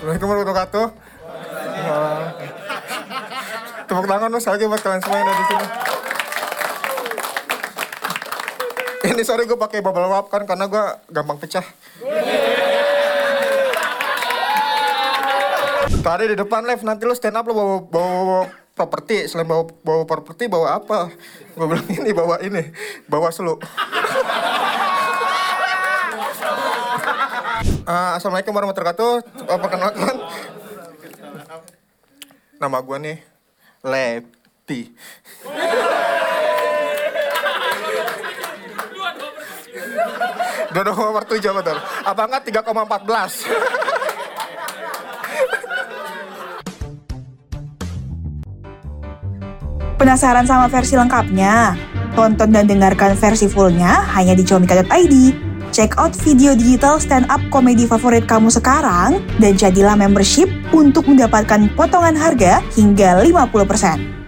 wabarakatuh. Uh, tepuk tangan dong lagi buat kalian semua yang ada di sini. Ini sorry gue pakai bubble wrap kan karena gue gampang pecah. Tadi di depan live nanti lu stand up lu bawa bawa, bawa properti selain bawa bawa properti bawa apa? Gue bilang ini bawa ini bawa selu. Uh, Assalamualaikum warahmatullahi wabarakatuh. Uh, perkenalkan, nama gue nih Leti. Dua dua nomor tujuh betul. Apa enggak 3,14? Penasaran sama versi lengkapnya? Tonton dan dengarkan versi fullnya hanya di comika.id. Check out video digital stand up komedi favorit kamu sekarang dan jadilah membership untuk mendapatkan potongan harga hingga 50%.